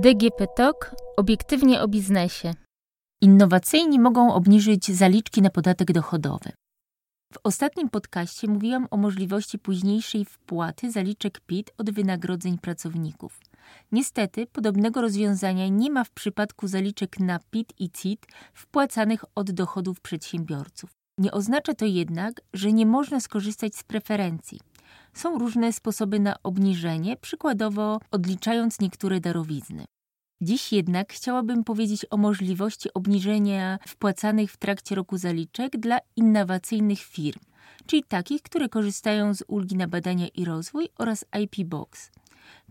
DGP TOK obiektywnie o biznesie. Innowacyjni mogą obniżyć zaliczki na podatek dochodowy. W ostatnim podcaście mówiłam o możliwości późniejszej wpłaty zaliczek PIT od wynagrodzeń pracowników. Niestety, podobnego rozwiązania nie ma w przypadku zaliczek na PIT i CIT wpłacanych od dochodów przedsiębiorców. Nie oznacza to jednak, że nie można skorzystać z preferencji. Są różne sposoby na obniżenie, przykładowo odliczając niektóre darowizny. Dziś jednak chciałabym powiedzieć o możliwości obniżenia wpłacanych w trakcie roku zaliczek dla innowacyjnych firm, czyli takich, które korzystają z ulgi na badania i rozwój oraz IP Box.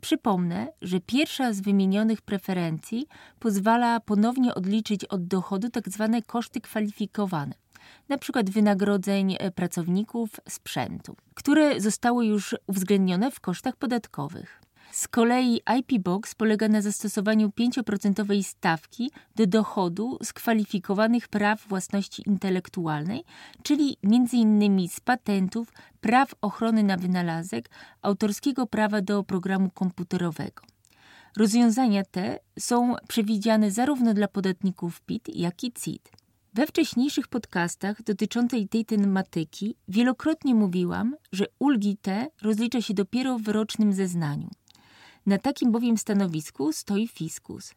Przypomnę, że pierwsza z wymienionych preferencji pozwala ponownie odliczyć od dochodu tzw. Tak koszty kwalifikowane np. wynagrodzeń e, pracowników sprzętu, które zostały już uwzględnione w kosztach podatkowych. Z kolei IP Box polega na zastosowaniu 5% stawki do dochodu z kwalifikowanych praw własności intelektualnej, czyli m.in. z patentów, praw ochrony na wynalazek, autorskiego prawa do programu komputerowego. Rozwiązania te są przewidziane zarówno dla podatników PIT, jak i CIT. We wcześniejszych podcastach dotyczących tej tematyki wielokrotnie mówiłam, że ulgi te rozlicza się dopiero w rocznym zeznaniu. Na takim bowiem stanowisku stoi fiskus.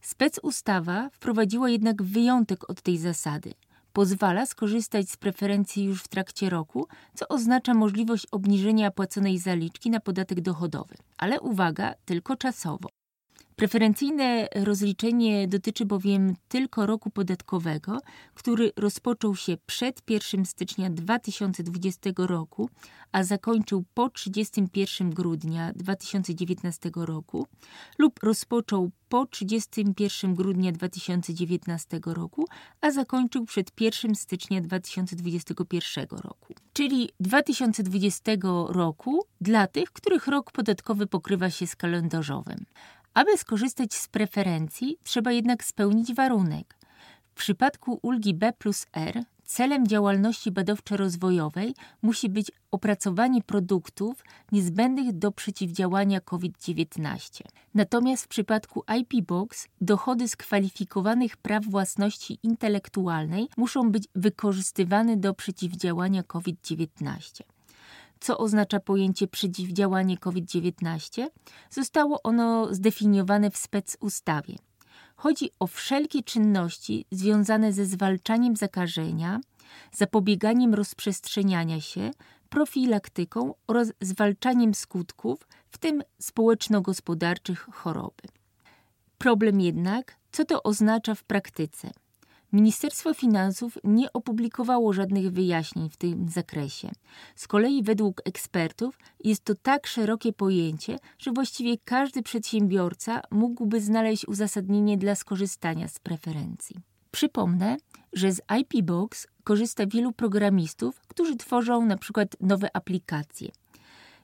Spec ustawa wprowadziła jednak wyjątek od tej zasady. Pozwala skorzystać z preferencji już w trakcie roku, co oznacza możliwość obniżenia płaconej zaliczki na podatek dochodowy. Ale uwaga, tylko czasowo. Preferencyjne rozliczenie dotyczy bowiem tylko roku podatkowego, który rozpoczął się przed 1 stycznia 2020 roku, a zakończył po 31 grudnia 2019 roku, lub rozpoczął po 31 grudnia 2019 roku, a zakończył przed 1 stycznia 2021 roku. Czyli 2020 roku dla tych, których rok podatkowy pokrywa się z kalendarzowym. Aby skorzystać z preferencji, trzeba jednak spełnić warunek. W przypadku ulgi B plus R celem działalności badawczo-rozwojowej musi być opracowanie produktów niezbędnych do przeciwdziałania COVID-19. Natomiast w przypadku IP Box dochody z kwalifikowanych praw własności intelektualnej muszą być wykorzystywane do przeciwdziałania COVID-19 co oznacza pojęcie przeciwdziałanie COVID-19, zostało ono zdefiniowane w specustawie. Chodzi o wszelkie czynności związane ze zwalczaniem zakażenia, zapobieganiem rozprzestrzeniania się, profilaktyką oraz zwalczaniem skutków, w tym społeczno-gospodarczych choroby. Problem jednak, co to oznacza w praktyce? Ministerstwo Finansów nie opublikowało żadnych wyjaśnień w tym zakresie. Z kolei według ekspertów jest to tak szerokie pojęcie, że właściwie każdy przedsiębiorca mógłby znaleźć uzasadnienie dla skorzystania z preferencji. Przypomnę, że z IP Box korzysta wielu programistów, którzy tworzą na przykład nowe aplikacje.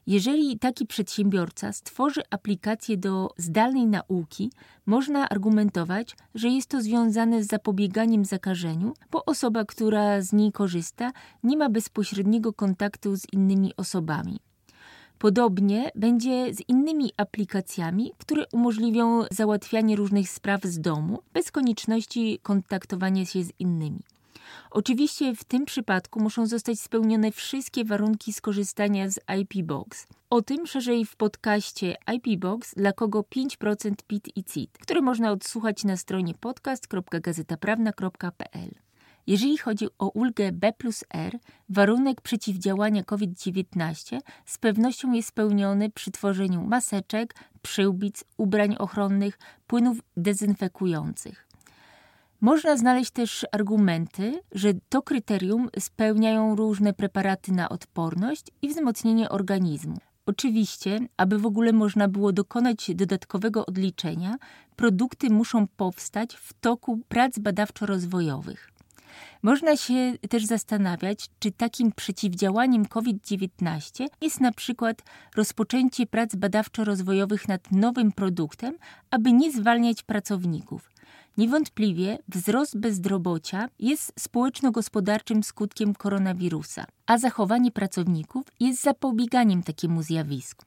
Jeżeli taki przedsiębiorca stworzy aplikację do zdalnej nauki, można argumentować, że jest to związane z zapobieganiem zakażeniu, bo osoba, która z niej korzysta, nie ma bezpośredniego kontaktu z innymi osobami. Podobnie będzie z innymi aplikacjami, które umożliwią załatwianie różnych spraw z domu bez konieczności kontaktowania się z innymi. Oczywiście w tym przypadku muszą zostać spełnione wszystkie warunki skorzystania z IP Box. O tym szerzej w podcaście IP Box, dla kogo 5% PIT i CIT, który można odsłuchać na stronie podcast.gazetaprawna.pl. Jeżeli chodzi o ulgę B plus R, warunek przeciwdziałania COVID-19 z pewnością jest spełniony przy tworzeniu maseczek, przyłbic, ubrań ochronnych, płynów dezynfekujących. Można znaleźć też argumenty, że to kryterium spełniają różne preparaty na odporność i wzmocnienie organizmu. Oczywiście, aby w ogóle można było dokonać dodatkowego odliczenia, produkty muszą powstać w toku prac badawczo-rozwojowych. Można się też zastanawiać, czy takim przeciwdziałaniem COVID-19 jest na przykład rozpoczęcie prac badawczo-rozwojowych nad nowym produktem, aby nie zwalniać pracowników. Niewątpliwie wzrost bezrobocia jest społeczno-gospodarczym skutkiem koronawirusa, a zachowanie pracowników jest zapobieganiem takiemu zjawisku.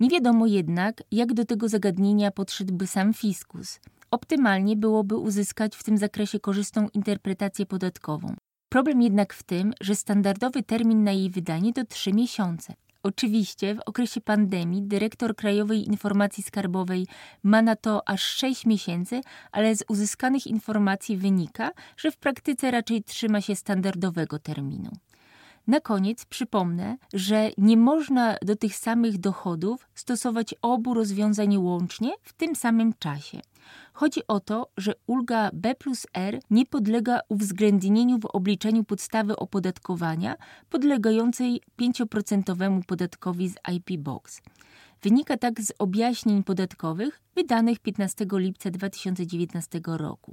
Nie wiadomo jednak, jak do tego zagadnienia podszedłby sam fiskus. Optymalnie byłoby uzyskać w tym zakresie korzystną interpretację podatkową. Problem jednak w tym, że standardowy termin na jej wydanie to trzy miesiące. Oczywiście w okresie pandemii dyrektor Krajowej Informacji Skarbowej ma na to aż 6 miesięcy, ale z uzyskanych informacji wynika, że w praktyce raczej trzyma się standardowego terminu. Na koniec przypomnę, że nie można do tych samych dochodów stosować obu rozwiązań łącznie w tym samym czasie. Chodzi o to, że ulga B plus R nie podlega uwzględnieniu w obliczeniu podstawy opodatkowania podlegającej 5% podatkowi z IP Box. Wynika tak z objaśnień podatkowych wydanych 15 lipca 2019 roku.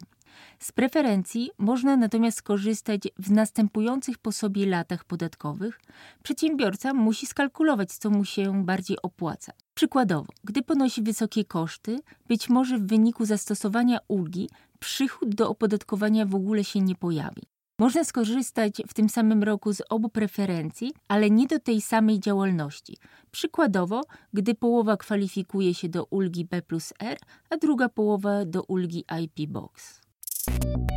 Z preferencji można natomiast skorzystać w następujących po sobie latach podatkowych. Przedsiębiorca musi skalkulować, co mu się bardziej opłaca. Przykładowo, gdy ponosi wysokie koszty, być może w wyniku zastosowania ulgi przychód do opodatkowania w ogóle się nie pojawi. Można skorzystać w tym samym roku z obu preferencji, ale nie do tej samej działalności. Przykładowo, gdy połowa kwalifikuje się do ulgi B R, a druga połowa do ulgi IP Box. Thanks.